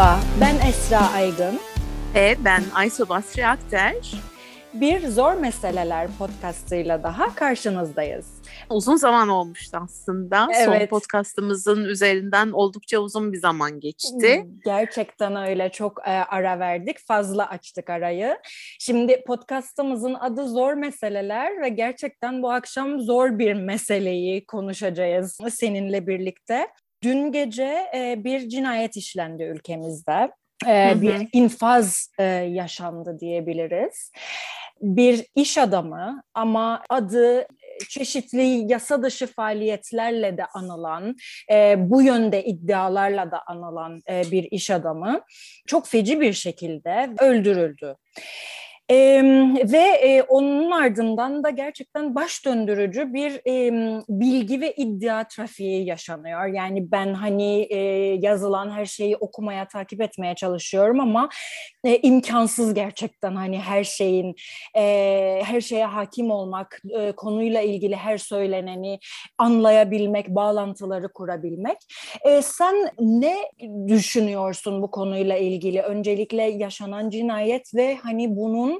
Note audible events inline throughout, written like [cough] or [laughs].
Merhaba, ben Esra Aygın. Ve ben Aysu Basri Akter. Bir Zor Meseleler podcastıyla daha karşınızdayız. Uzun zaman olmuştu aslında. Evet. Son podcastımızın üzerinden oldukça uzun bir zaman geçti. Hmm, gerçekten öyle. Çok e, ara verdik. Fazla açtık arayı. Şimdi podcastımızın adı Zor Meseleler ve gerçekten bu akşam zor bir meseleyi konuşacağız seninle birlikte. Dün gece e, bir cinayet işlendi ülkemizde. E, bir infaz e, yaşandı diyebiliriz. Bir iş adamı ama adı çeşitli yasa dışı faaliyetlerle de anılan, e, bu yönde iddialarla da anılan e, bir iş adamı çok feci bir şekilde öldürüldü. Ee, ve e, onun ardından da gerçekten baş döndürücü bir e, bilgi ve iddia trafiği yaşanıyor. Yani ben hani e, yazılan her şeyi okumaya, takip etmeye çalışıyorum ama e, imkansız gerçekten hani her şeyin, e, her şeye hakim olmak, e, konuyla ilgili her söyleneni anlayabilmek, bağlantıları kurabilmek. E, sen ne düşünüyorsun bu konuyla ilgili? Öncelikle yaşanan cinayet ve hani bunun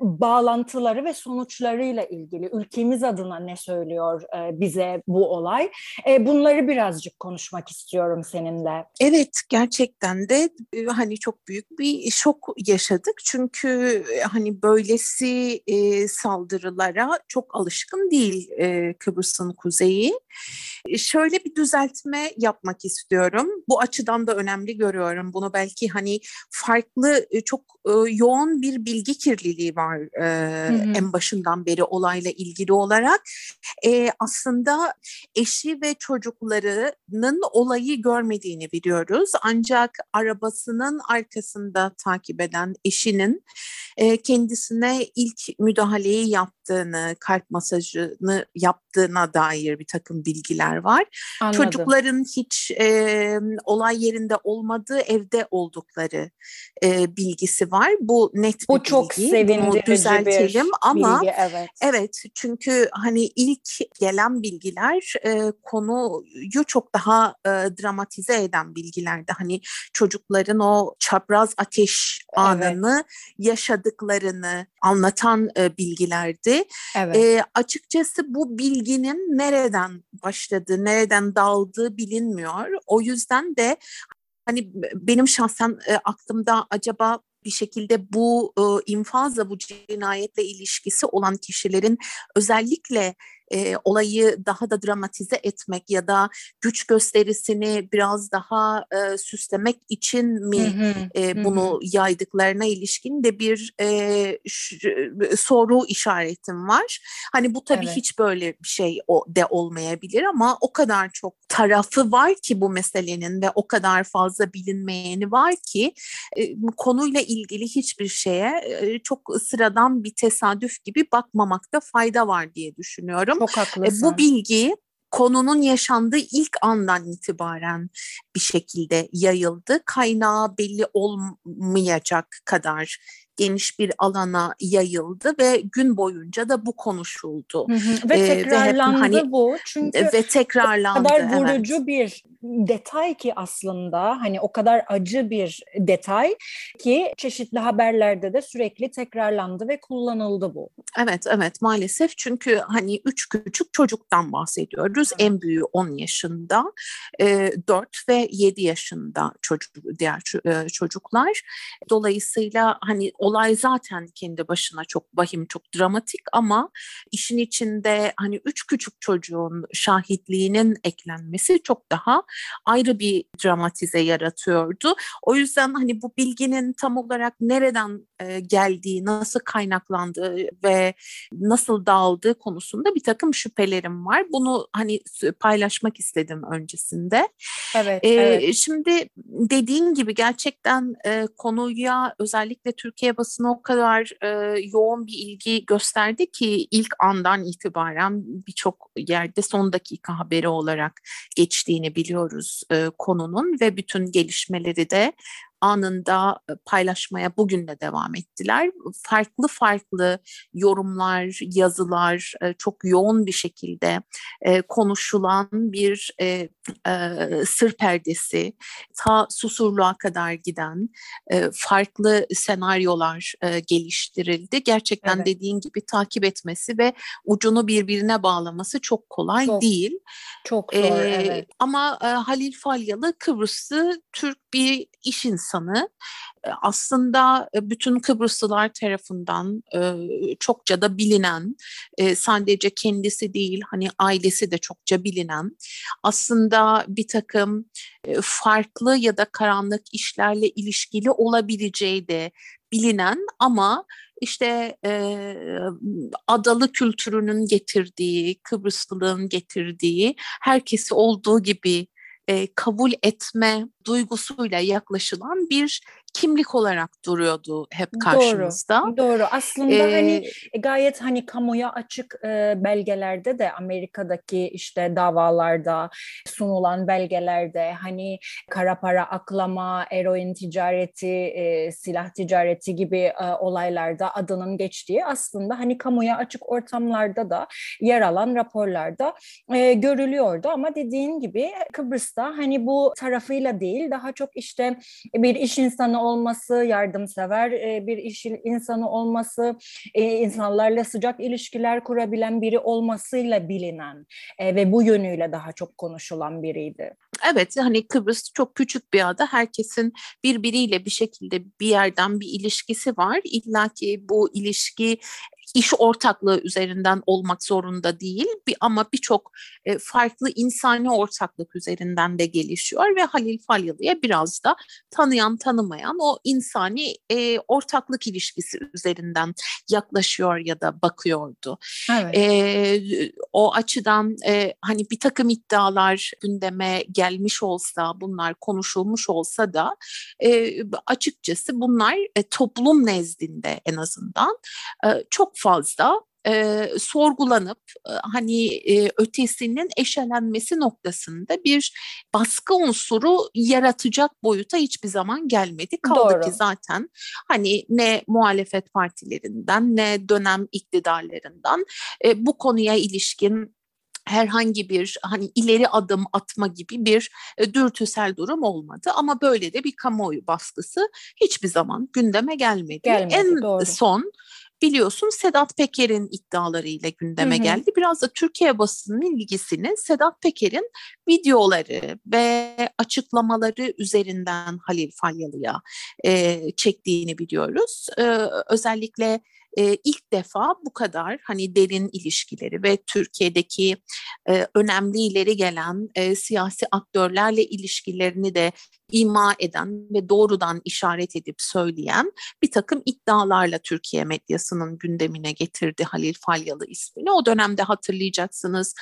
bağlantıları ve sonuçlarıyla ilgili ülkemiz adına ne söylüyor e, bize bu olay? E, bunları birazcık konuşmak istiyorum seninle. Evet gerçekten de e, hani çok büyük bir şok yaşadık çünkü e, hani böylesi e, saldırılara çok alışkın değil e, Kıbrıs'ın kuzeyi. E, şöyle bir düzeltme yapmak istiyorum. Bu açıdan da önemli görüyorum bunu belki hani farklı çok e, yoğun bir bilgi kirliliği var e, hı hı. en başından beri olayla ilgili olarak. E, aslında eşi ve çocuklarının olayı görmediğini biliyoruz. Ancak arabasının arkasında takip eden eşinin e, kendisine ilk müdahaleyi yaptığını, kalp masajını yaptığına dair bir takım bilgiler var. Anladım. Çocukların hiç e, olay yerinde olmadığı evde oldukları e, bilgisi var. Bu net bir Bu bilgi. çok sevindirici düzeltelim bir ama bilgi, evet. evet çünkü hani ilk gelen bilgiler e, konuyu çok daha e, dramatize eden bilgilerdi. Hani çocukların o çapraz ateş anını evet. yaşadıklarını anlatan e, bilgilerdi. Evet. E, açıkçası bu bilginin nereden başladığı, nereden daldığı bilinmiyor. O yüzden de hani benim şahsen e, aklımda acaba bir şekilde bu e, infazla bu cinayetle ilişkisi olan kişilerin özellikle e, olayı daha da dramatize etmek ya da güç gösterisini biraz daha e, süslemek için mi hı hı, e, bunu hı. yaydıklarına ilişkin de bir e, soru işaretim var. Hani bu tabii evet. hiç böyle bir şey o, de olmayabilir ama o kadar çok tarafı var ki bu meselenin ve o kadar fazla bilinmeyeni var ki e, konuyla ilgili hiçbir şeye e, çok sıradan bir tesadüf gibi bakmamakta fayda var diye düşünüyorum. Çok haklısın. E, bu bilgi konunun yaşandığı ilk andan itibaren bir şekilde yayıldı. Kaynağı belli olmayacak kadar geniş bir alana yayıldı ve gün boyunca da bu konuşuldu. Hı hı. Ve tekrarlandı ee, ve hani, bu çünkü ve tekrarlandı. O kadar vurucu evet. bir detay ki aslında hani o kadar acı bir detay ki çeşitli haberlerde de sürekli tekrarlandı ve kullanıldı bu. Evet evet maalesef çünkü hani üç küçük çocuktan bahsediyoruz. Hı. En büyüğü 10 yaşında, e, 4 ve 7 yaşında çocuk diğer çocuklar. Dolayısıyla hani olay zaten kendi başına çok vahim, çok dramatik ama işin içinde hani üç küçük çocuğun şahitliğinin eklenmesi çok daha ayrı bir dramatize yaratıyordu. O yüzden hani bu bilginin tam olarak nereden e, geldiği, nasıl kaynaklandığı ve nasıl dağıldığı konusunda bir takım şüphelerim var. Bunu hani paylaşmak istedim öncesinde. Evet. Ee, evet. Şimdi dediğin gibi gerçekten e, konuya özellikle Türkiye basını o kadar e, yoğun bir ilgi gösterdi ki ilk andan itibaren birçok yerde son dakika haberi olarak geçtiğini biliyoruz e, konunun ve bütün gelişmeleri de anında paylaşmaya bugün de devam ettiler. Farklı farklı yorumlar, yazılar çok yoğun bir şekilde konuşulan bir sır perdesi, ta susurluğa kadar giden farklı senaryolar geliştirildi. Gerçekten evet. dediğin gibi takip etmesi ve ucunu birbirine bağlaması çok kolay çok, değil. Çok zor, ee, evet. Ama e, Halil Falyalı Kıbrıslı Türk bir iş insanı. Aslında bütün Kıbrıslılar tarafından e, çokça da bilinen, e, sadece kendisi değil hani ailesi de çokça bilinen, aslında bir takım e, farklı ya da karanlık işlerle ilişkili olabileceği de bilinen ama işte e, adalı kültürünün getirdiği, Kıbrıslılığın getirdiği, herkesi olduğu gibi e, kabul etme duygusuyla yaklaşılan bir kimlik olarak duruyordu hep karşımızda. Doğru, doğru. Aslında ee, hani gayet hani kamuya açık e, belgelerde de Amerika'daki işte davalarda sunulan belgelerde hani kara para aklama, eroin ticareti, e, silah ticareti gibi e, olaylarda adının geçtiği aslında hani kamuya açık ortamlarda da yer alan raporlarda e, görülüyordu ama dediğin gibi Kıbrıs'ta hani bu tarafıyla değil daha çok işte bir iş insanı olması, yardımsever e, bir iş insanı olması, e, insanlarla sıcak ilişkiler kurabilen biri olmasıyla bilinen e, ve bu yönüyle daha çok konuşulan biriydi. Evet hani Kıbrıs çok küçük bir ada. Herkesin birbiriyle bir şekilde bir yerden bir ilişkisi var. İlla ki bu ilişki iş ortaklığı üzerinden olmak zorunda değil bir, ama birçok e, farklı insani ortaklık üzerinden de gelişiyor ve Halil Falyalı'ya biraz da tanıyan tanımayan o insani e, ortaklık ilişkisi üzerinden yaklaşıyor ya da bakıyordu. Evet. E, o açıdan e, hani bir takım iddialar gündeme gelmiş olsa bunlar konuşulmuş olsa da e, açıkçası bunlar e, toplum nezdinde en azından e, çok fazla e, sorgulanıp e, hani e, ötesinin eşelenmesi noktasında bir baskı unsuru yaratacak boyuta hiçbir zaman gelmedi. Kaldı Doğru. ki zaten hani ne muhalefet partilerinden ne dönem iktidarlarından e, bu konuya ilişkin herhangi bir hani ileri adım atma gibi bir e, dürtüsel durum olmadı ama böyle de bir kamuoyu baskısı hiçbir zaman gündeme gelmedi. gelmedi en doğru. son biliyorsun Sedat Peker'in iddialarıyla gündeme hı hı. geldi. Biraz da Türkiye basının ilgisini Sedat Peker'in videoları ve açıklamaları üzerinden Halil Falyalı'ya e, çektiğini biliyoruz. E, özellikle e, ilk defa bu kadar hani derin ilişkileri ve Türkiye'deki e, önemli ileri gelen e, siyasi aktörlerle ilişkilerini de ima eden ve doğrudan işaret edip söyleyen bir takım iddialarla Türkiye medyasının gündemine getirdi Halil Falyalı ismini. O dönemde hatırlayacaksınız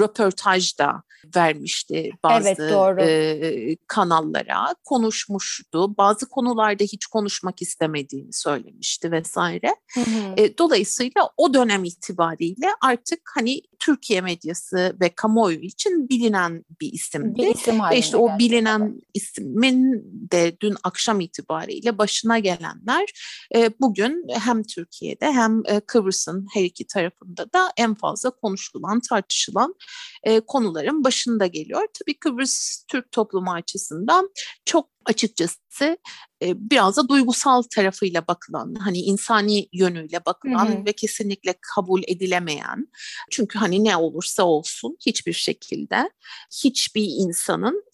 röportaj da vermişti bazı evet, doğru. E, kanallara konuşmuştu. Bazı konularda hiç konuşmak istemediğini söylemişti vesaire. Hı hı. E, dolayısıyla o dönem itibariyle artık hani Türkiye medyası ve kamuoyu için bilinen bir isimdi. Bir isim ve işte o bilinen evet. İsmin de dün akşam itibariyle başına gelenler e, bugün hem Türkiye'de hem e, Kıbrıs'ın her iki tarafında da en fazla konuşulan, tartışılan e, konuların başında geliyor. Tabii Kıbrıs Türk toplumu açısından çok açıkçası biraz da duygusal tarafıyla bakılan, hani insani yönüyle bakılan hı hı. ve kesinlikle kabul edilemeyen. Çünkü hani ne olursa olsun hiçbir şekilde hiçbir insanın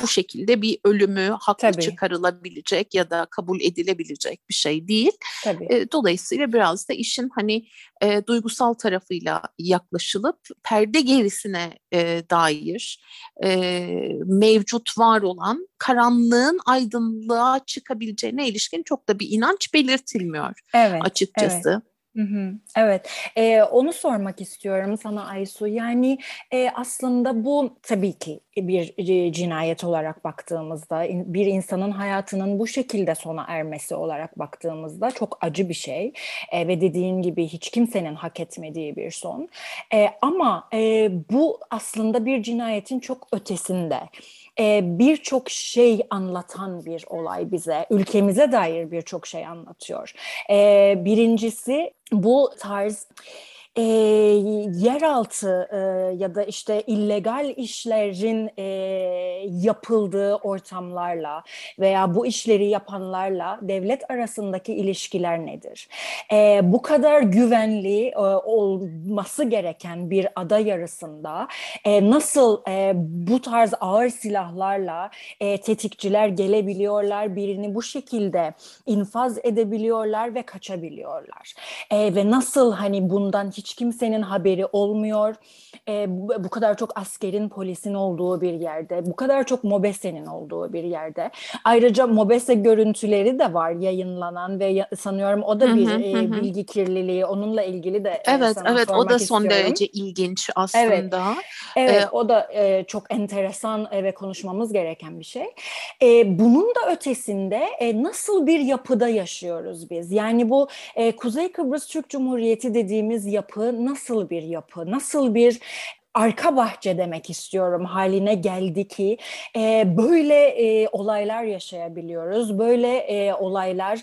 bu şekilde bir ölümü haklı Tabii. çıkarılabilecek ya da kabul edilebilecek bir şey değil. Tabii. Dolayısıyla biraz da işin hani e, duygusal tarafıyla yaklaşılıp perde gerisine e, dair e, mevcut var olan karanlığın aydınlığa çıkabileceğine ilişkin çok da bir inanç belirtilmiyor evet, açıkçası. Evet. Evet, ee, onu sormak istiyorum sana Aysu. Yani e, aslında bu tabii ki bir cinayet olarak baktığımızda, bir insanın hayatının bu şekilde sona ermesi olarak baktığımızda çok acı bir şey e, ve dediğin gibi hiç kimsenin hak etmediği bir son. E, ama e, bu aslında bir cinayetin çok ötesinde. e, birçok şey anlatan bir olay bize. Ülkemize dair birçok şey anlatıyor. E, birincisi bu tarz e, yeraltı e, ya da işte illegal işlerin e, yapıldığı ortamlarla veya bu işleri yapanlarla devlet arasındaki ilişkiler nedir? E, bu kadar güvenli e, olması gereken bir ada yarısında e, nasıl e, bu tarz ağır silahlarla e, tetikçiler gelebiliyorlar, birini bu şekilde infaz edebiliyorlar ve kaçabiliyorlar? E, ve nasıl hani bundan hiç hiç kimsenin haberi olmuyor. E, bu, bu kadar çok askerin, polisin olduğu bir yerde, bu kadar çok Mobese'nin olduğu bir yerde. Ayrıca Mobese görüntüleri de var yayınlanan ve ya, sanıyorum o da bir hı hı, e, hı. bilgi kirliliği. Onunla ilgili de Evet, sana evet o da son istiyorum. derece ilginç aslında. Evet, evet ee, o da e, çok enteresan e, ve konuşmamız gereken bir şey. E, bunun da ötesinde e, nasıl bir yapıda yaşıyoruz biz? Yani bu e, Kuzey Kıbrıs Türk Cumhuriyeti dediğimiz yapı yapı nasıl bir yapı, nasıl bir arka bahçe demek istiyorum haline geldi ki e, böyle e, olaylar yaşayabiliyoruz. Böyle e, olaylar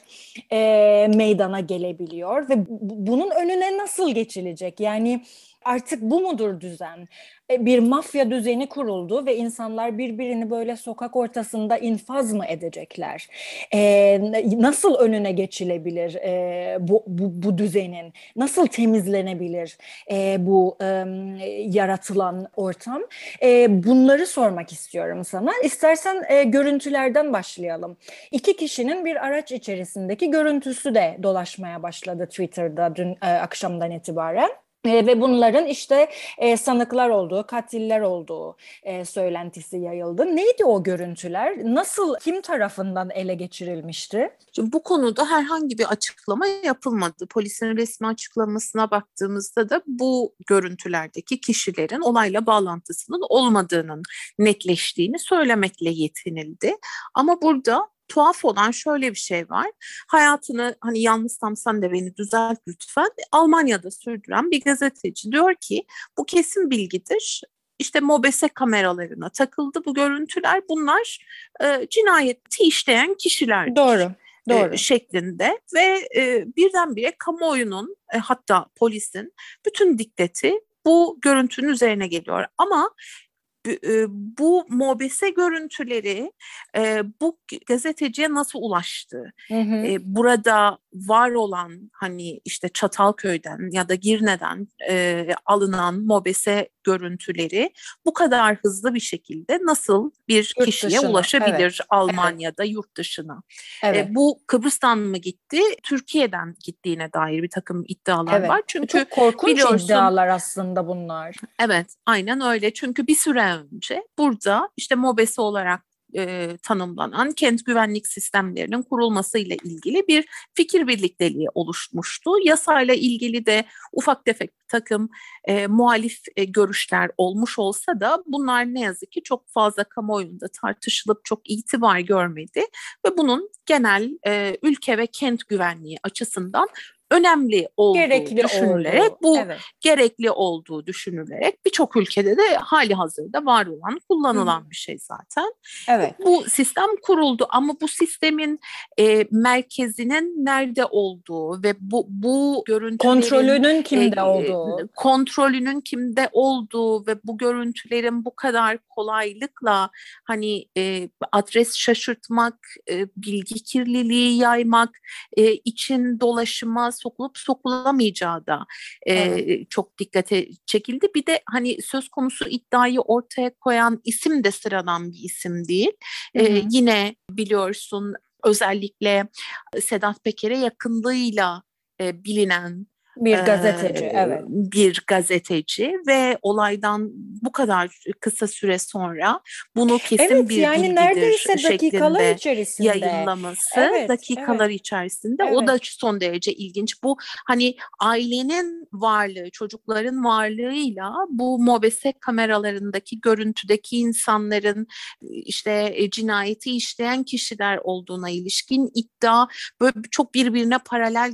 e, meydana gelebiliyor ve bunun önüne nasıl geçilecek? Yani artık bu mudur düzen? E, bir mafya düzeni kuruldu ve insanlar birbirini böyle sokak ortasında infaz mı edecekler? Ee, nasıl önüne geçilebilir e, bu, bu, bu düzenin? Nasıl temizlenebilir e, bu e, yaratılan ortam? E, bunları sormak istiyorum sana. İstersen e, görüntülerden başlayalım. İki kişinin bir araç içerisindeki görüntüsü de dolaşmaya başladı Twitter'da dün e, akşamdan itibaren. E, ve bunların işte e, sanıklar olduğu, katiller olduğu e, söylentisi yayıldı. Neydi o görüntüler? Nasıl, kim tarafından ele geçirilmişti? Şimdi bu konuda herhangi bir açıklama yapılmadı. Polisin resmi açıklamasına baktığımızda da bu görüntülerdeki kişilerin olayla bağlantısının olmadığının netleştiğini söylemekle yetinildi. Ama burada tuhaf olan şöyle bir şey var. Hayatını hani yalnızsam sen de beni düzelt lütfen. Almanya'da sürdüren bir gazeteci diyor ki bu kesin bilgidir. İşte mobese kameralarına takıldı bu görüntüler. Bunlar e, cinayeti işleyen kişiler. Doğru. Doğru. E, şeklinde ve e, birdenbire kamuoyunun e, hatta polisin bütün dikkati bu görüntünün üzerine geliyor. Ama bu mobese görüntüleri bu gazeteciye nasıl ulaştı? Hı hı. Burada var olan hani işte Çatalköy'den ya da Girne'den alınan mobese görüntüleri bu kadar hızlı bir şekilde nasıl bir yurt kişiye dışına, ulaşabilir evet. Almanya'da evet. yurt dışına? Evet. bu Kıbrıs'tan mı gitti? Türkiye'den gittiğine dair bir takım iddialar evet. var. Çünkü Çok korkunç iddialar aslında bunlar. Evet, aynen öyle. Çünkü bir süre önce burada işte MOBESE olarak e, tanımlanan kent güvenlik sistemlerinin kurulması ile ilgili bir fikir birlikteliği oluşmuştu. Yasayla ilgili de ufak tefek bir takım e, muhalif e, görüşler olmuş olsa da bunlar ne yazık ki çok fazla kamuoyunda tartışılıp çok itibar görmedi ve bunun genel e, ülke ve kent güvenliği açısından önemli olduğu gerekli düşünülerek olduğu, bu evet. gerekli olduğu düşünülerek birçok ülkede de hali hazırda var olan kullanılan Hı. bir şey zaten. Evet. Bu sistem kuruldu ama bu sistemin e, merkezinin nerede olduğu ve bu bu görüntülerin kontrolünün kimde e, olduğu kontrolünün kimde olduğu ve bu görüntülerin bu kadar kolaylıkla hani e, adres şaşırtmak, e, bilgi kirliliği yaymak, e, için dolaşıma sokulup sokulamayacağı da e, evet. çok dikkate çekildi. Bir de hani söz konusu iddiayı ortaya koyan isim de sıradan bir isim değil. Hı hı. E, yine biliyorsun özellikle Sedat Peker'e yakınlığıyla e, bilinen bir gazeteci, ee, evet. Bir gazeteci ve olaydan bu kadar kısa süre sonra bunu kesin evet, bir yani bilgidir neredeyse dakikalar içerisinde yayınlaması evet, dakikalar evet. içerisinde evet. o da son derece ilginç. Bu hani ailenin varlığı, çocukların varlığıyla bu mobese kameralarındaki görüntüdeki insanların işte cinayeti işleyen kişiler olduğuna ilişkin iddia böyle çok birbirine paralel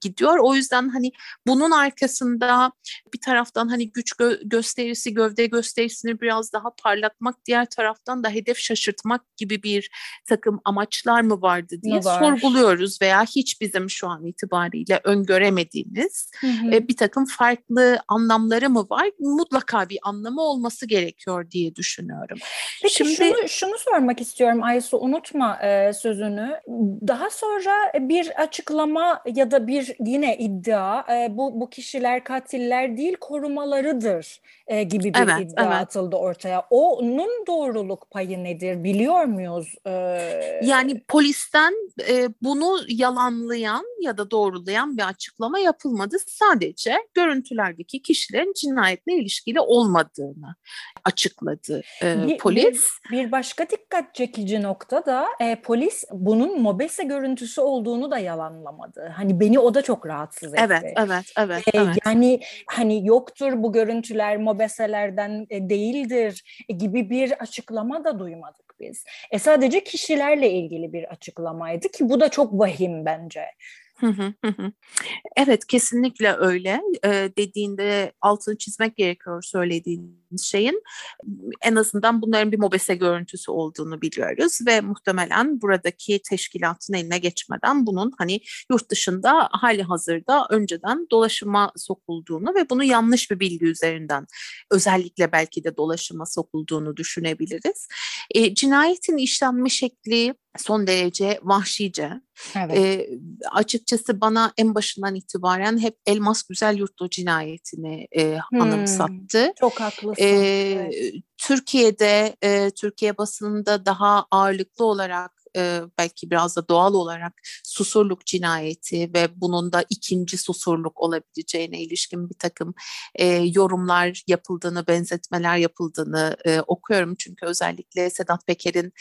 gidiyor. O yüzden hani bunun arkasında bir taraftan hani güç gö- gösterisi, gövde gösterisini biraz daha parlatmak, diğer taraftan da hedef şaşırtmak gibi bir takım amaçlar mı vardı diye var. sorguluyoruz veya hiç bizim şu an itibariyle öngöremediğimiz e, bir takım farklı anlamları mı var? Mutlaka bir anlamı olması gerekiyor diye düşünüyorum. Peki Şimdi, şunu, şunu sormak istiyorum Aysu unutma e, sözünü. Daha sonra bir açıklama ya da bir yine iddia e, bu, bu kişiler katiller değil korumalarıdır e, gibi bir evet, iddia evet. atıldı ortaya. Onun doğruluk payı nedir biliyor muyuz? E, yani polisten e, bunu yalanlayan ya da doğrulayan bir açıklama yapılmadı. Sadece görüntülerdeki kişilerin cinayetle ilişkili olmadığını açıkladı e, bir, polis. Bir, bir başka dikkat çekici nokta da e, polis bunun mobese görüntüsü olduğunu da yalanlamadı. Hani beni o da çok rahatsız etti. Evet, evet, evet. E, evet. Yani hani yoktur bu görüntüler mobeselerden e, değildir e, gibi bir açıklama da duymadık biz. E sadece kişilerle ilgili bir açıklamaydı ki bu da çok vahim bence. Evet kesinlikle öyle. Ee, dediğinde altını çizmek gerekiyor söylediğiniz şeyin. En azından bunların bir mobese görüntüsü olduğunu biliyoruz ve muhtemelen buradaki teşkilatın eline geçmeden bunun hani yurt dışında hali hazırda önceden dolaşıma sokulduğunu ve bunu yanlış bir bilgi üzerinden özellikle belki de dolaşıma sokulduğunu düşünebiliriz. E, cinayetin işlenme şekli son derece vahşice. Evet. E, açıkçası bana en başından itibaren hep Elmas Güzel Yurtlu cinayetini e, hmm, anımsattı. Çok haklısın. E, evet. Türkiye'de, e, Türkiye basınında daha ağırlıklı olarak e, belki biraz da doğal olarak susurluk cinayeti ve bunun da ikinci susurluk olabileceğine ilişkin bir takım e, yorumlar yapıldığını, benzetmeler yapıldığını e, okuyorum. Çünkü özellikle Sedat Peker'in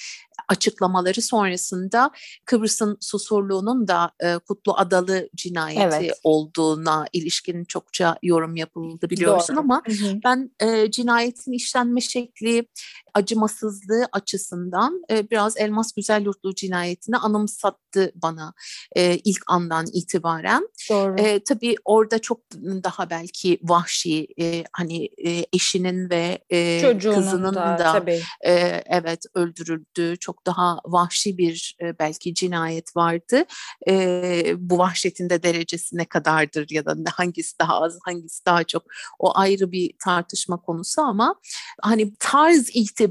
açıklamaları sonrasında Kıbrıs'ın susurluğunun da e, Kutlu Adalı cinayeti evet. olduğuna ilişkin çokça yorum yapıldı biliyorsun Doğru. ama hı hı. ben e, cinayetin işlenme şekli, acımasızlığı açısından e, biraz Elmas Güzel Yurtlu cinayetini anımsattı bana e, ilk andan itibaren. Doğru. E, tabii orada çok daha belki vahşi e, hani e, eşinin ve e, kızının da, da tabii. E, evet öldürüldüğü çok daha vahşi bir e, belki cinayet vardı. E, bu vahşetin de derecesi ne kadardır ya da hangisi daha az hangisi daha çok o ayrı bir tartışma konusu ama hani tarz itibariyle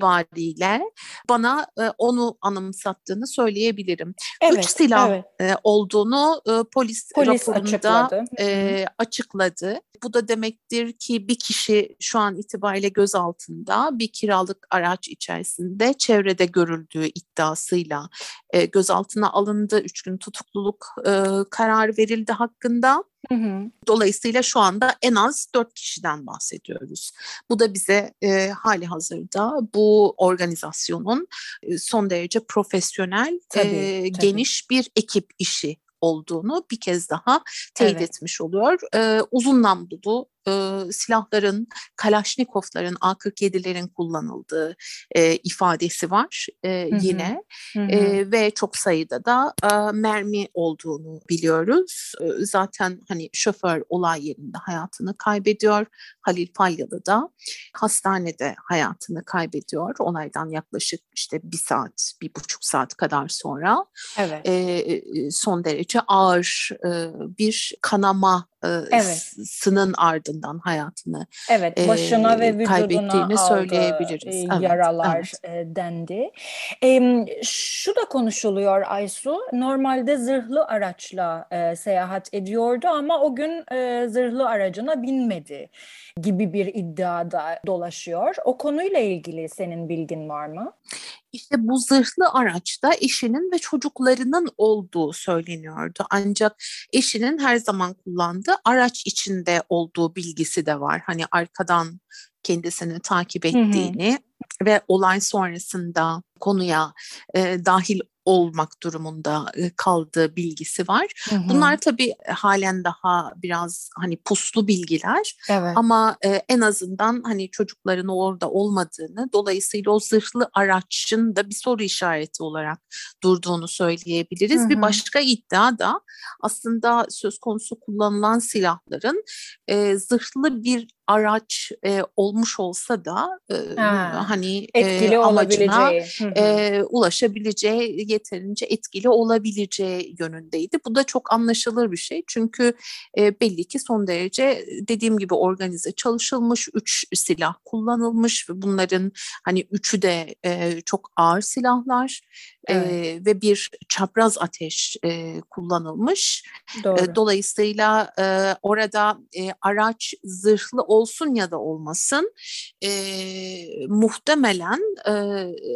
bana e, onu anımsattığını söyleyebilirim. Evet, Üç silah evet. e, olduğunu e, polis, polis raporunda açıkladı. E, açıkladı. Bu da demektir ki bir kişi şu an itibariyle gözaltında bir kiralık araç içerisinde çevrede görüldüğü iddiasıyla e, gözaltına alındı. Üç gün tutukluluk e, kararı verildi hakkında. Hı hı. Dolayısıyla şu anda en az dört kişiden bahsediyoruz. Bu da bize e, hali hazırda bu organizasyonun e, son derece profesyonel, tabii, e, tabii. geniş bir ekip işi olduğunu bir kez daha teyit evet. etmiş oluyor. Ee, uzun namlulu e, silahların, Kalaşnikovların, A-47'lerin kullanıldığı e, ifadesi var e, yine hı hı. E, ve çok sayıda da e, mermi olduğunu biliyoruz. E, zaten hani şoför olay yerinde hayatını kaybediyor. Halil Falyalı da hastanede hayatını kaybediyor. Olaydan yaklaşık işte bir saat, bir buçuk saat kadar sonra evet. e, son derece ağır e, bir kanama evet. sının ardından hayatını evet başına e, ve vücuduna kaybettiğini söyleyebiliriz. Evet, yaralar evet. dendi. E, şu da konuşuluyor Aysu. Normalde zırhlı araçla e, seyahat ediyordu ama o gün e, zırhlı aracına binmedi gibi bir iddiada dolaşıyor. O konuyla ilgili senin bilgin var mı? İşte bu zırhlı araçta eşinin ve çocuklarının olduğu söyleniyordu. Ancak eşinin her zaman kullandığı araç içinde olduğu bilgisi de var. Hani arkadan kendisini takip ettiğini, ve olay sonrasında konuya e, dahil olmak durumunda kaldığı bilgisi var. Hı hı. Bunlar tabii halen daha biraz hani puslu bilgiler evet. ama e, en azından hani çocukların orada olmadığını dolayısıyla o zırhlı araçın da bir soru işareti olarak durduğunu söyleyebiliriz. Hı hı. Bir başka iddia da aslında söz konusu kullanılan silahların e, zırhlı bir araç e, olmuş olsa da e, ha, hani etkili e, amacına e, ulaşabileceği yeterince etkili olabileceği yönündeydi. Bu da çok anlaşılır bir şey. Çünkü e, belli ki son derece dediğim gibi organize çalışılmış, üç silah kullanılmış ve bunların hani üçü de e, çok ağır silahlar evet. e, ve bir çapraz ateş e, kullanılmış. Doğru. E, dolayısıyla e, orada e, araç zırhlı olsun ya da olmasın e, muhtemelen e,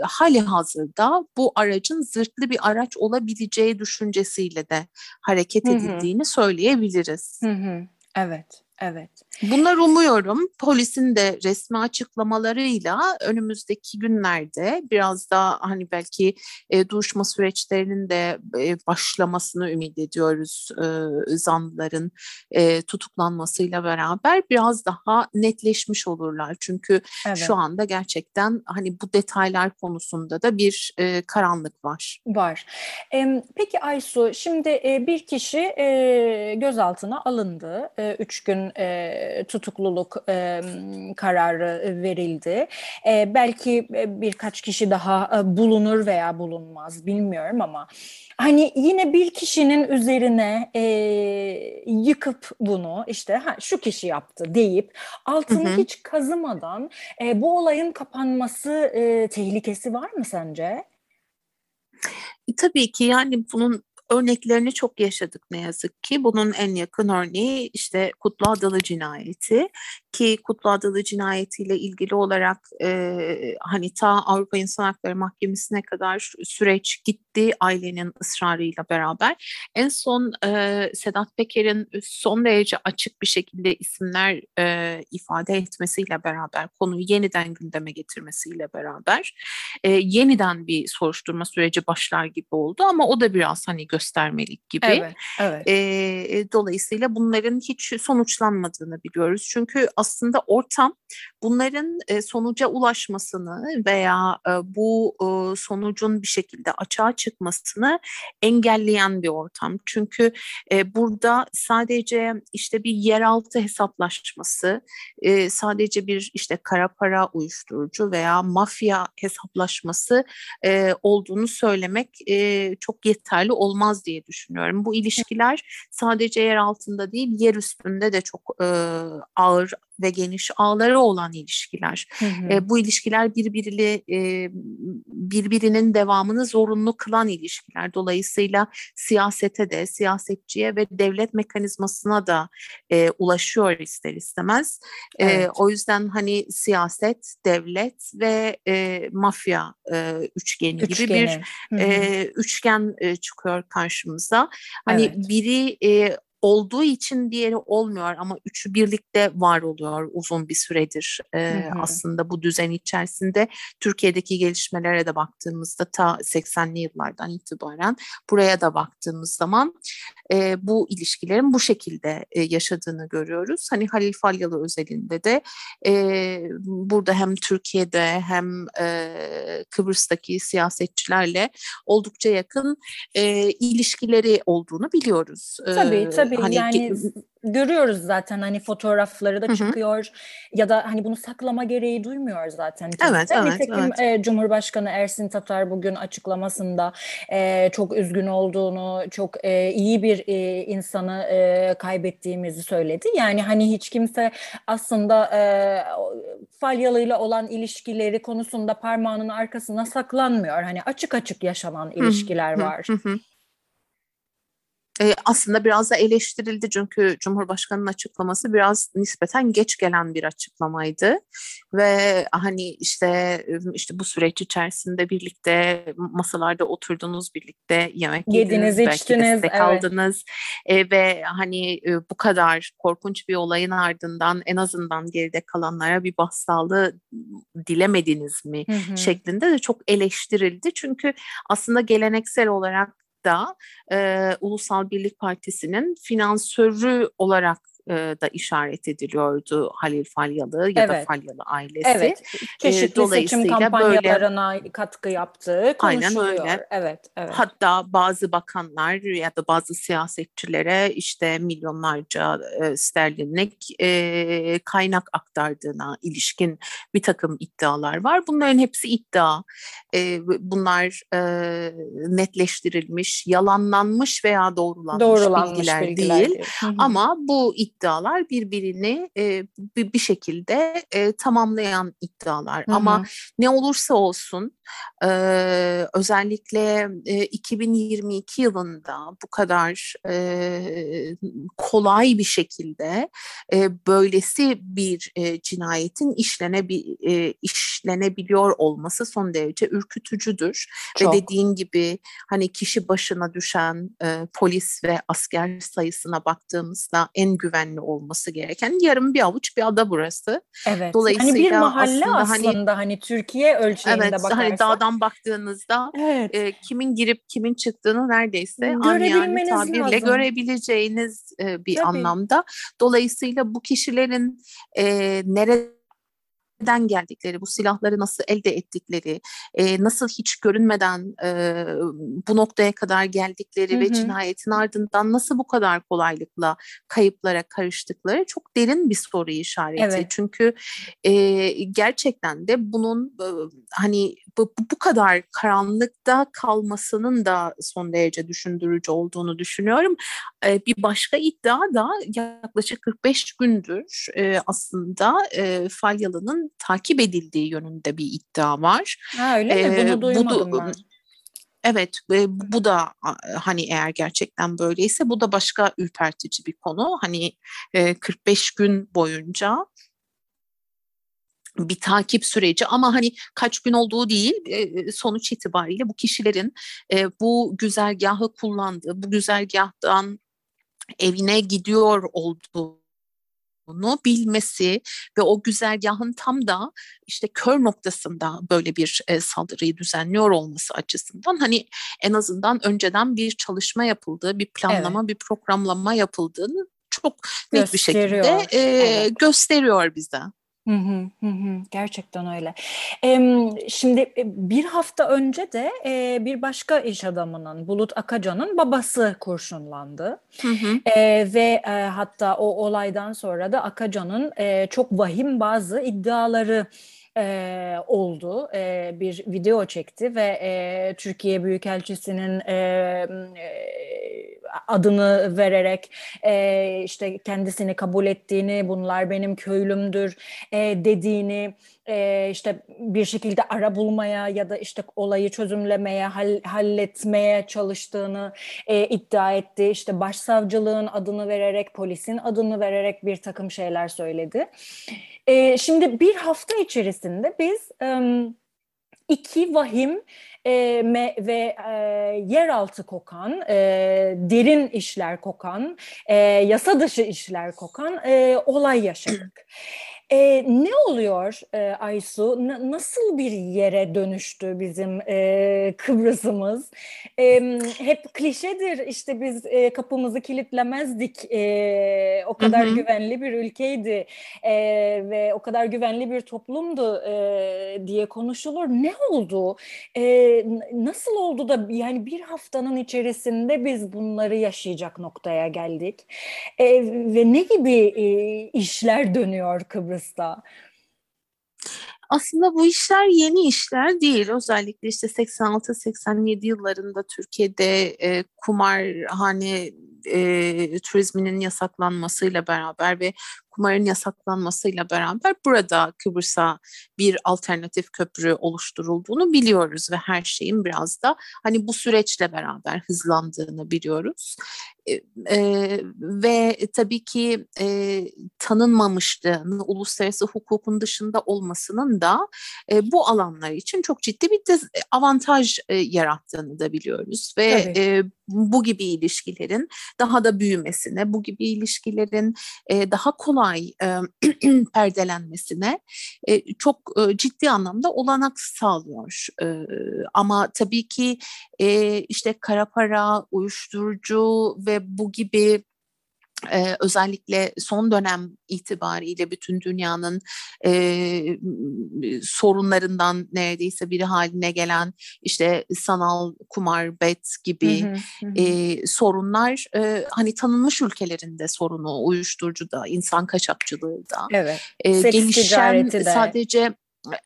hali hazırda bu aracın zırhlı bir araç olabileceği düşüncesiyle de hareket edildiğini hı hı. söyleyebiliriz. Hı hı. Evet. Evet. Bunlar umuyorum polisin de resmi açıklamalarıyla önümüzdeki günlerde biraz daha hani belki e, duruşma süreçlerinin de e, başlamasını ümit ediyoruz e, zanlıların e, tutuklanmasıyla beraber biraz daha netleşmiş olurlar. Çünkü evet. şu anda gerçekten hani bu detaylar konusunda da bir e, karanlık var. Var. E, peki Aysu şimdi e, bir kişi e, gözaltına alındı. E, üç gün e, tutukluluk e, kararı verildi. E, belki birkaç kişi daha e, bulunur veya bulunmaz bilmiyorum ama hani yine bir kişinin üzerine e, yıkıp bunu işte ha, şu kişi yaptı deyip altını hı hı. hiç kazımadan e, bu olayın kapanması e, tehlikesi var mı sence? Tabii ki yani bunun örneklerini çok yaşadık ne yazık ki. Bunun en yakın örneği işte Kutlu Adalı cinayeti ki Kutlu Adalı cinayetiyle ilgili olarak e, hani ta Avrupa İnsan Hakları Mahkemesi'ne kadar süreç gitti ailenin ısrarıyla beraber. En son e, Sedat Peker'in son derece açık bir şekilde isimler e, ifade etmesiyle beraber konuyu yeniden gündeme getirmesiyle beraber e, yeniden bir soruşturma süreci başlar gibi oldu ama o da biraz hani göstermelik gibi. Evet, evet. E, dolayısıyla bunların hiç sonuçlanmadığını biliyoruz. Çünkü aslında ortam bunların e, sonuca ulaşmasını veya e, bu e, sonucun bir şekilde açığa çıkmasını engelleyen bir ortam. Çünkü e, burada sadece işte bir yeraltı hesaplaşması, e, sadece bir işte kara para uyuşturucu veya mafya hesaplaşması e, olduğunu söylemek e, çok yeterli olmaz diye düşünüyorum. Bu ilişkiler sadece yer altında değil, yer üstünde de çok e, ağır ve geniş ağları olan ilişkiler. Hı hı. E, bu ilişkiler birbiriyle e, birbirinin devamını zorunlu kılan ilişkiler. Dolayısıyla siyasete de, siyasetçiye ve devlet mekanizmasına da e, ulaşıyor ister istemez. Evet. E, o yüzden hani siyaset, devlet ve e, mafya e, üçgeni, üçgeni gibi bir hı hı. E, üçgen e, çıkıyor karşımıza. Hani evet. biri e, olduğu için diğeri olmuyor ama üçü birlikte var oluyor uzun bir süredir e, hı. aslında bu düzen içerisinde. Türkiye'deki gelişmelere de baktığımızda ta 80'li yıllardan itibaren buraya da baktığımız zaman e, bu ilişkilerin bu şekilde e, yaşadığını görüyoruz. Hani Halil Falyalı özelinde de e, burada hem Türkiye'de hem e, Kıbrıs'taki siyasetçilerle oldukça yakın e, ilişkileri olduğunu biliyoruz. Tabii tabii Tabii hani yani görüyoruz zaten hani fotoğrafları da Hı-hı. çıkıyor ya da hani bunu saklama gereği duymuyor zaten. Evet, evet, Nitekim evet. E, Cumhurbaşkanı Ersin Tatar bugün açıklamasında e, çok üzgün olduğunu, çok e, iyi bir e, insanı e, kaybettiğimizi söyledi. Yani hani hiç kimse aslında e, Falyalı'yla olan ilişkileri konusunda parmağının arkasına saklanmıyor. Hani açık açık yaşanan ilişkiler Hı-hı. var. Hı-hı. E, aslında biraz da eleştirildi çünkü Cumhurbaşkanı'nın açıklaması biraz nispeten geç gelen bir açıklamaydı ve hani işte işte bu süreç içerisinde birlikte masalarda oturdunuz birlikte yemek yediniz, yediniz belki destek evet. aldınız e, ve hani e, bu kadar korkunç bir olayın ardından en azından geride kalanlara bir başsağlığı dilemediniz mi hı hı. şeklinde de çok eleştirildi çünkü aslında geleneksel olarak da e, Ulusal Birlik Partisi'nin finansörü olarak da işaret ediliyordu Halil Falyalı ya evet. da Falyalı ailesi. Evet. Çeşitli e, seçim kampanyalarına böyle, katkı yaptığı konuşuluyor. Aynen öyle. Evet, evet. Hatta bazı bakanlar ya da bazı siyasetçilere işte milyonlarca e, sterlinlik e, kaynak aktardığına ilişkin bir takım iddialar var. Bunların hepsi iddia. E, bunlar e, netleştirilmiş, yalanlanmış veya doğrulanmış, doğrulanmış bilgiler, bilgiler değil. değil. Ama bu iddia iddialar birbirini e, bir, bir şekilde e, tamamlayan iddialar. Hı hı. Ama ne olursa olsun e, özellikle e, 2022 yılında bu kadar e, kolay bir şekilde e, böylesi bir e, cinayetin işlenebi, e, işlenebiliyor olması son derece ürkütücüdür. Çok. Ve dediğin gibi hani kişi başına düşen e, polis ve asker sayısına baktığımızda en güvenli güvenli olması gereken yarım bir avuç bir ada burası. Evet. Dolayısıyla hani bir mahalle aslında, hani aslında hani, hani Türkiye ölçeğinde evet, bakarsak. Hani dağdan baktığınızda evet. e, kimin girip kimin çıktığını neredeyse yani tabirle lazım. görebileceğiniz e, bir Tabii. anlamda. Dolayısıyla bu kişilerin e, nerede nereden geldikleri, bu silahları nasıl elde ettikleri, e, nasıl hiç görünmeden e, bu noktaya kadar geldikleri hı hı. ve cinayetin ardından nasıl bu kadar kolaylıkla kayıplara karıştıkları çok derin bir soru işareti. Evet. Çünkü e, gerçekten de bunun e, hani bu, bu kadar karanlıkta kalmasının da son derece düşündürücü olduğunu düşünüyorum. E, bir başka iddia da yaklaşık 45 gündür e, aslında e, Falyalı'nın takip edildiği yönünde bir iddia var. Ha, öyle ee, mi? Bunu duymadım bu, ben. Evet bu da hani eğer gerçekten böyleyse bu da başka ürpertici bir konu. Hani 45 gün boyunca bir takip süreci ama hani kaç gün olduğu değil sonuç itibariyle bu kişilerin bu güzergahı kullandığı, bu güzergahtan evine gidiyor olduğu olduğunu bilmesi ve o güzergahın tam da işte kör noktasında böyle bir e, saldırıyı düzenliyor olması açısından hani en azından önceden bir çalışma yapıldığı, bir planlama, evet. bir programlama yapıldığını çok net bir şekilde e, evet. gösteriyor bize. Hı hı, gerçekten öyle. şimdi bir hafta önce de bir başka iş adamının Bulut Akacan'ın babası kurşunlandı. Hı hı. ve hatta o olaydan sonra da Akacan'ın çok vahim bazı iddiaları e, oldu. E, bir video çekti ve e, Türkiye Büyükelçisi'nin e, e, adını vererek e, işte kendisini kabul ettiğini, bunlar benim köylümdür e, dediğini, e, işte bir şekilde ara bulmaya ya da işte olayı çözümlemeye, hall, halletmeye çalıştığını e, iddia etti. İşte başsavcılığın adını vererek, polisin adını vererek bir takım şeyler söyledi. E, şimdi bir hafta içerisinde biz e, iki vahim e, ve e, yeraltı kokan, e, derin işler kokan, yasa dışı işler kokan olay yaşadık. E, ne oluyor e, Aysu? N- nasıl bir yere dönüştü bizim e, Kıbrıs'ımız? E, hep klişedir işte biz e, kapımızı kilitlemezdik. E, o kadar hı hı. güvenli bir ülkeydi e, ve o kadar güvenli bir toplumdu e, diye konuşulur. Ne oldu? E, nasıl oldu da yani bir haftanın içerisinde biz bunları yaşayacak noktaya geldik? E, ve ne gibi e, işler dönüyor Kıbrıs? Kıbrıs'ta? Aslında bu işler yeni işler değil. Özellikle işte 86-87 yıllarında Türkiye'de e, kumarhane e, turizminin yasaklanmasıyla beraber ve kumarın yasaklanmasıyla beraber burada Kıbrıs'a bir alternatif köprü oluşturulduğunu biliyoruz ve her şeyin biraz da hani bu süreçle beraber hızlandığını biliyoruz. E, e, ve tabii ki e, tanınmamışlığını uluslararası hukukun dışında olmasının da e, bu alanlar için çok ciddi bir avantaj e, yarattığını da biliyoruz ve e, bu gibi ilişkilerin daha da büyümesine, bu gibi ilişkilerin e, daha kolay e, [clears throat] perdelenmesine e, çok e, ciddi anlamda olanak sağlıyor. E, ama tabii ki e, işte kara para, uyuşturucu ve bu gibi ee, özellikle son dönem itibariyle bütün dünyanın e, sorunlarından neredeyse biri haline gelen işte sanal kumar, bet gibi hı hı, hı. E, sorunlar e, hani tanınmış ülkelerinde sorunu uyuşturucu da, insan kaçakçılığı da, evet. e, gelişen de. sadece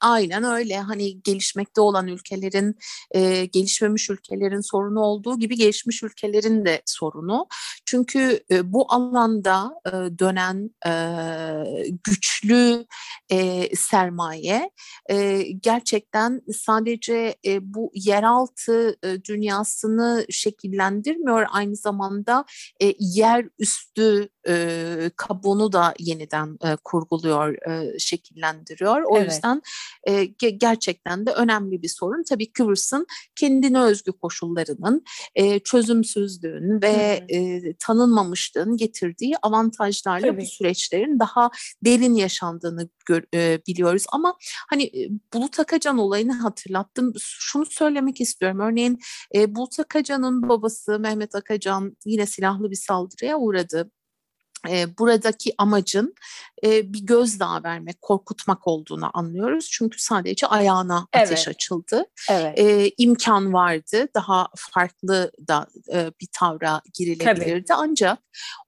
Aynen öyle hani gelişmekte olan ülkelerin e, gelişmemiş ülkelerin sorunu olduğu gibi gelişmiş ülkelerin de sorunu. Çünkü e, bu alanda e, dönen e, güçlü e, sermaye e, gerçekten sadece e, bu yeraltı e, dünyasını şekillendirmiyor aynı zamanda e, yer üstü e, kabuğunu da yeniden e, kurguluyor, e, şekillendiriyor. O evet. yüzden e, gerçekten de önemli bir sorun. Tabii Kıbrıs'ın kendine özgü koşullarının, e, çözümsüzlüğün ve e, tanınmamışlığın getirdiği avantajlarla Tabii. bu süreçlerin daha derin yaşandığını gör, e, biliyoruz. Ama hani e, Bulut Akacan olayını hatırlattım. Şunu söylemek istiyorum. Örneğin e, Bulut Akacan'ın babası Mehmet Akacan yine silahlı bir saldırıya uğradı e, buradaki amacın e, bir gözdağı vermek, korkutmak olduğunu anlıyoruz. Çünkü sadece ayağına evet. ateş açıldı. Evet. E, imkan vardı, daha farklı da e, bir tavra girilebilirdi. Tabii. Ancak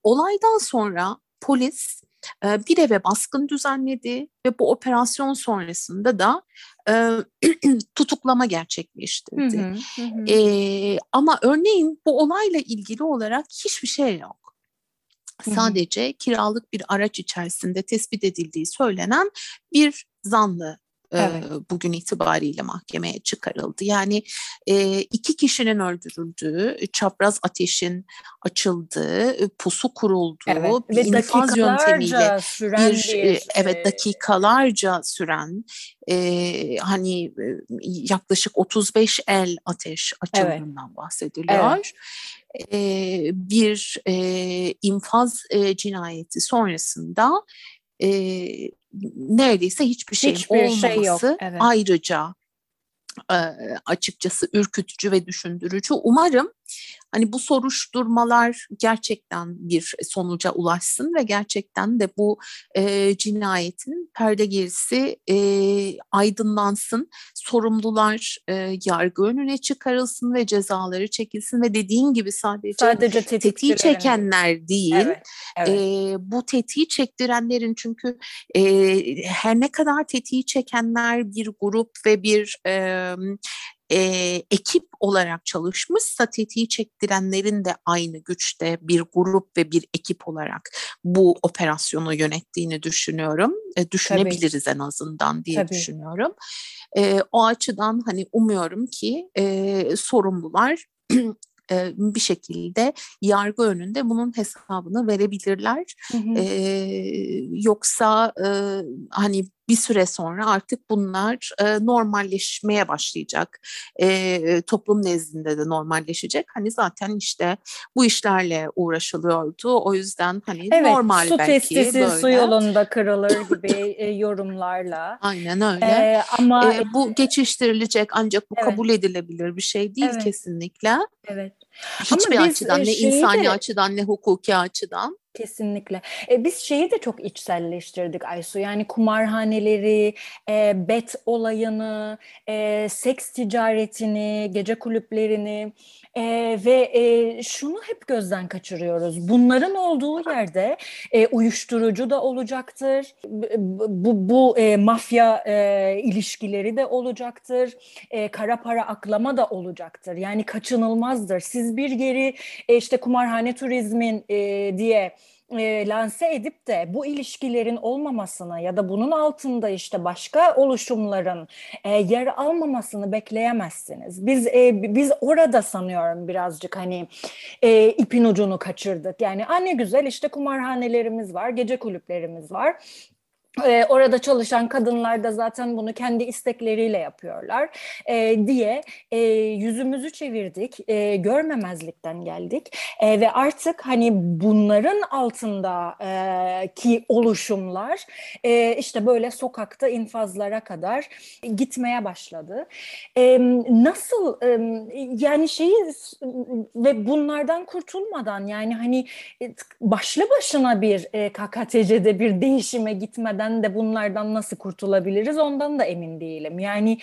olaydan sonra polis e, bir eve baskın düzenledi ve bu operasyon sonrasında da e, [clears throat] tutuklama gerçekleştirdi. Hı hı, hı. E, ama örneğin bu olayla ilgili olarak hiçbir şey yok. Sadece kiralık bir araç içerisinde tespit edildiği söylenen bir zanlı evet. bugün itibariyle mahkemeye çıkarıldı. Yani e, iki kişinin öldürüldüğü, çapraz ateşin açıldığı, pusu kurulduğu, evet. bir Ve infaz yöntemiyle süren bir, bir evet dakikalarca süren e, hani yaklaşık 35 el ateş açıldığından evet. bahsediliyor. Evet e, bir e, infaz e, cinayeti sonrasında e, neredeyse hiçbir şeyin hiçbir olmaması şey yok. Evet. ayrıca e, açıkçası ürkütücü ve düşündürücü. Umarım hani bu soruşturmalar gerçekten bir sonuca ulaşsın ve gerçekten de bu e, cinayetin perde gerisi e, aydınlansın, sorumlular e, yargı önüne çıkarılsın ve cezaları çekilsin ve dediğin gibi sadece, sadece tetiği çekenler değil, evet, evet. E, bu tetiği çektirenlerin çünkü e, her ne kadar tetiği çekenler bir grup ve bir e, e, ekip olarak çalışmışsa tetiği çektirenlerin de aynı güçte bir grup ve bir ekip olarak bu operasyonu yönettiğini düşünüyorum. E, düşünebiliriz Tabii. en azından diye Tabii. düşünüyorum. E, o açıdan hani umuyorum ki e, sorumlular [clears throat] bir şekilde yargı önünde bunun hesabını verebilirler. Hı hı. Ee, yoksa e, hani bir süre sonra artık bunlar e, normalleşmeye başlayacak. E, toplum nezdinde de normalleşecek. Hani zaten işte bu işlerle uğraşılıyordu. O yüzden hani evet, normal su belki testisi böyle. su yolunda kırılır gibi e, yorumlarla. Aynen öyle. E, ama e, bu geçiştirilecek ancak bu evet. kabul edilebilir bir şey değil evet. kesinlikle. Evet. Hiçbir ama açıdan ne insani de... açıdan ne hukuki açıdan. Kesinlikle. E, biz şeyi de çok içselleştirdik Aysu. Yani kumarhaneleri, e, bet olayını, e, seks ticaretini, gece kulüplerini e, ve e, şunu hep gözden kaçırıyoruz. Bunların olduğu yerde e, uyuşturucu da olacaktır. Bu, bu e, mafya e, ilişkileri de olacaktır. E, kara para aklama da olacaktır. Yani kaçınılmazdır. Siz bir geri e, işte kumarhane turizmin e, diye e, lanse edip de bu ilişkilerin olmamasını ya da bunun altında işte başka oluşumların e, yer almamasını bekleyemezsiniz. Biz e, biz orada sanıyorum birazcık hani e, ipin ucunu kaçırdık. Yani anne güzel işte kumarhanelerimiz var, gece kulüplerimiz var. E, orada çalışan kadınlar da zaten bunu kendi istekleriyle yapıyorlar e, diye e, yüzümüzü çevirdik, e, görmemezlikten geldik e, ve artık hani bunların altında e, ki oluşumlar e, işte böyle sokakta infazlara kadar gitmeye başladı. E, nasıl e, yani şeyi ve bunlardan kurtulmadan yani hani başlı başına bir e, KKTC'de bir değişime gitmeden neden de bunlardan nasıl kurtulabiliriz ondan da emin değilim. Yani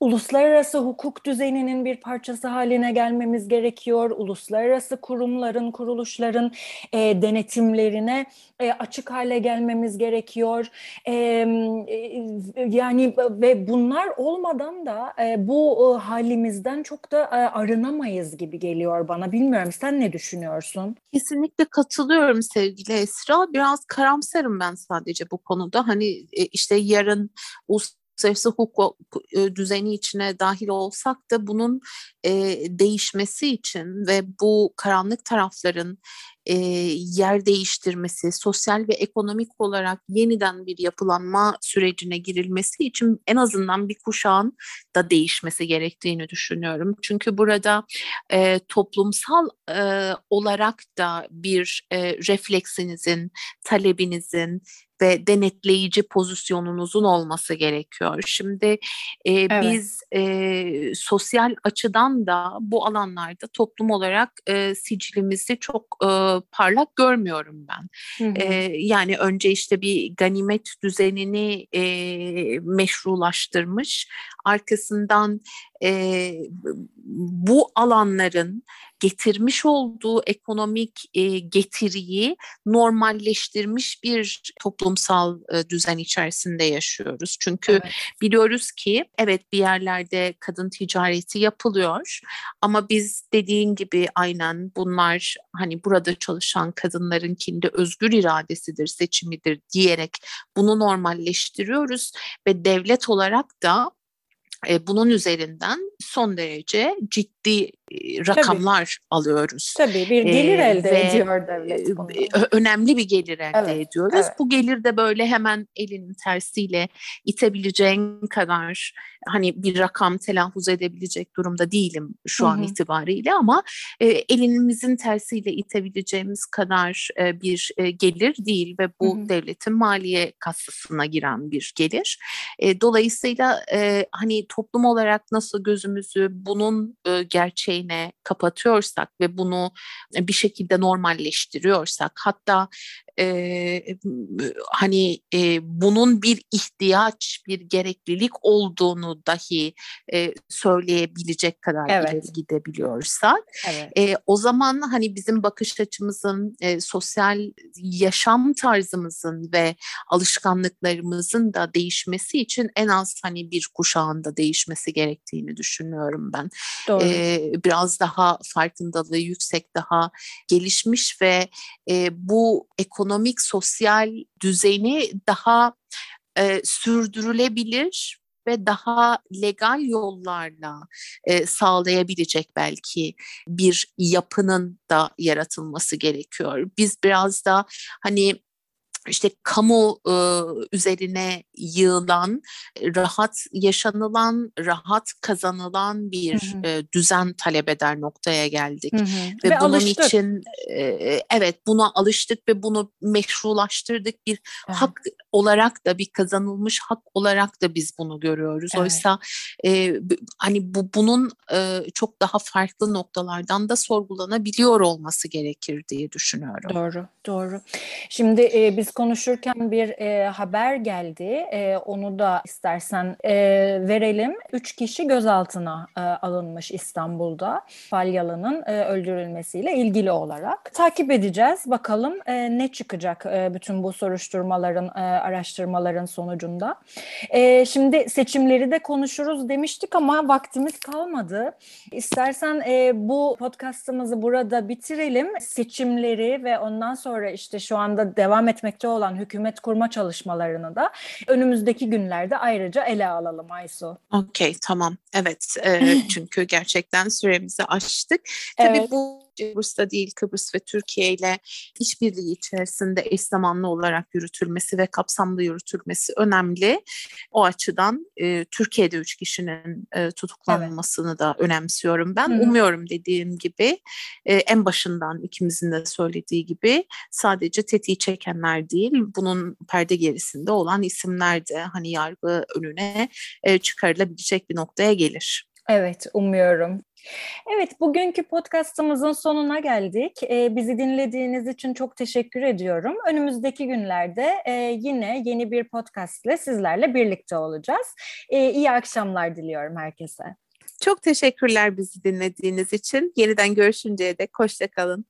uluslararası hukuk düzeninin bir parçası haline gelmemiz gerekiyor. Uluslararası kurumların, kuruluşların e, denetimlerine e, açık hale gelmemiz gerekiyor. E, e, yani ve bunlar olmadan da e, bu e, halimizden çok da e, arınamayız gibi geliyor bana. Bilmiyorum sen ne düşünüyorsun? Kesinlikle katılıyorum sevgili Esra. Biraz karamsarım ben sadece bu konuda. Hani e, işte yarın uluslararası uluslararası hukuk e, düzeni içine dahil olsak da bunun e, değişmesi için ve bu karanlık tarafların e, yer değiştirmesi, sosyal ve ekonomik olarak yeniden bir yapılanma sürecine girilmesi için en azından bir kuşağın da değişmesi gerektiğini düşünüyorum. Çünkü burada e, toplumsal e, olarak da bir e, refleksinizin, talebinizin, ve denetleyici pozisyonunuzun olması gerekiyor. Şimdi e, evet. biz e, sosyal açıdan da bu alanlarda toplum olarak e, sicilimizi çok e, parlak görmüyorum ben. Hı hı. E, yani önce işte bir ganimet düzenini e, meşrulaştırmış, arkasından e, bu alanların getirmiş olduğu ekonomik e, getiriyi normalleştirmiş bir toplumsal e, düzen içerisinde yaşıyoruz. Çünkü evet. biliyoruz ki evet bir yerlerde kadın ticareti yapılıyor ama biz dediğin gibi aynen bunlar hani burada çalışan kadınların kendi özgür iradesidir, seçimidir diyerek bunu normalleştiriyoruz ve devlet olarak da bunun üzerinden son derece ciddi rakamlar Tabii. alıyoruz. Tabii bir gelir ee, elde ediyor devlet. Önemli bir gelir elde evet, ediyoruz. Evet. Bu gelir de böyle hemen elinin tersiyle itebileceğin kadar hani bir rakam telaffuz edebilecek durumda değilim şu Hı-hı. an itibariyle ama e, elimizin tersiyle itebileceğimiz kadar e, bir e, gelir değil ve bu Hı-hı. devletin maliye kasasına giren bir gelir. E, dolayısıyla e, hani toplum olarak nasıl gözümüzü bunun e, gerçeği şeyine kapatıyorsak ve bunu bir şekilde normalleştiriyorsak hatta e, hani e, bunun bir ihtiyaç, bir gereklilik olduğunu dahi e, söyleyebilecek kadar evet. ileri gidebiliyorsak evet. e, o zaman hani bizim bakış açımızın, e, sosyal yaşam tarzımızın ve alışkanlıklarımızın da değişmesi için en az hani bir kuşağında değişmesi gerektiğini düşünüyorum ben. Doğru. E, biraz daha farkındalığı yüksek, daha gelişmiş ve e, bu ekonomik sosyal düzeni daha e, sürdürülebilir ve daha legal yollarla e, sağlayabilecek belki bir yapının da yaratılması gerekiyor. Biz biraz da hani işte kamu e, üzerine yığılan, rahat yaşanılan, rahat kazanılan bir hı hı. E, düzen talep eder noktaya geldik. Hı hı. Ve, ve bunun alıştık. için e, evet buna alıştık ve bunu meşrulaştırdık bir evet. hak olarak da bir kazanılmış hak olarak da biz bunu görüyoruz. Evet. Oysa e, hani bu bunun e, çok daha farklı noktalardan da sorgulanabiliyor olması gerekir diye düşünüyorum. Doğru, doğru. Şimdi e, biz konuşurken bir e, haber geldi. E, onu da istersen e, verelim. Üç kişi gözaltına e, alınmış İstanbul'da Falyalı'nın e, öldürülmesiyle ilgili olarak. Takip edeceğiz. Bakalım e, ne çıkacak e, bütün bu soruşturmaların, e, araştırmaların sonucunda. E, şimdi seçimleri de konuşuruz demiştik ama vaktimiz kalmadı. İstersen e, bu podcastımızı burada bitirelim. Seçimleri ve ondan sonra işte şu anda devam etmekte olan hükümet kurma çalışmalarını da önümüzdeki günlerde ayrıca ele alalım Aysu. Okey tamam evet e, [laughs] çünkü gerçekten süremizi aştık. Tabii evet. bu Kıbrıs'ta değil Kıbrıs ve Türkiye ile işbirliği içerisinde eş zamanlı olarak yürütülmesi ve kapsamlı yürütülmesi önemli. O açıdan e, Türkiye'de üç kişinin e, tutuklanmasını evet. da önemsiyorum ben. Hı-hı. Umuyorum dediğim gibi e, en başından ikimizin de söylediği gibi sadece tetiği çekenler değil bunun perde gerisinde olan isimler de hani yargı önüne e, çıkarılabilecek bir noktaya gelir. Evet, umuyorum. Evet, bugünkü podcastımızın sonuna geldik. Ee, bizi dinlediğiniz için çok teşekkür ediyorum. Önümüzdeki günlerde e, yine yeni bir podcast ile sizlerle birlikte olacağız. E, iyi akşamlar diliyorum herkese. Çok teşekkürler bizi dinlediğiniz için. Yeniden görüşünceye dek hoşçakalın.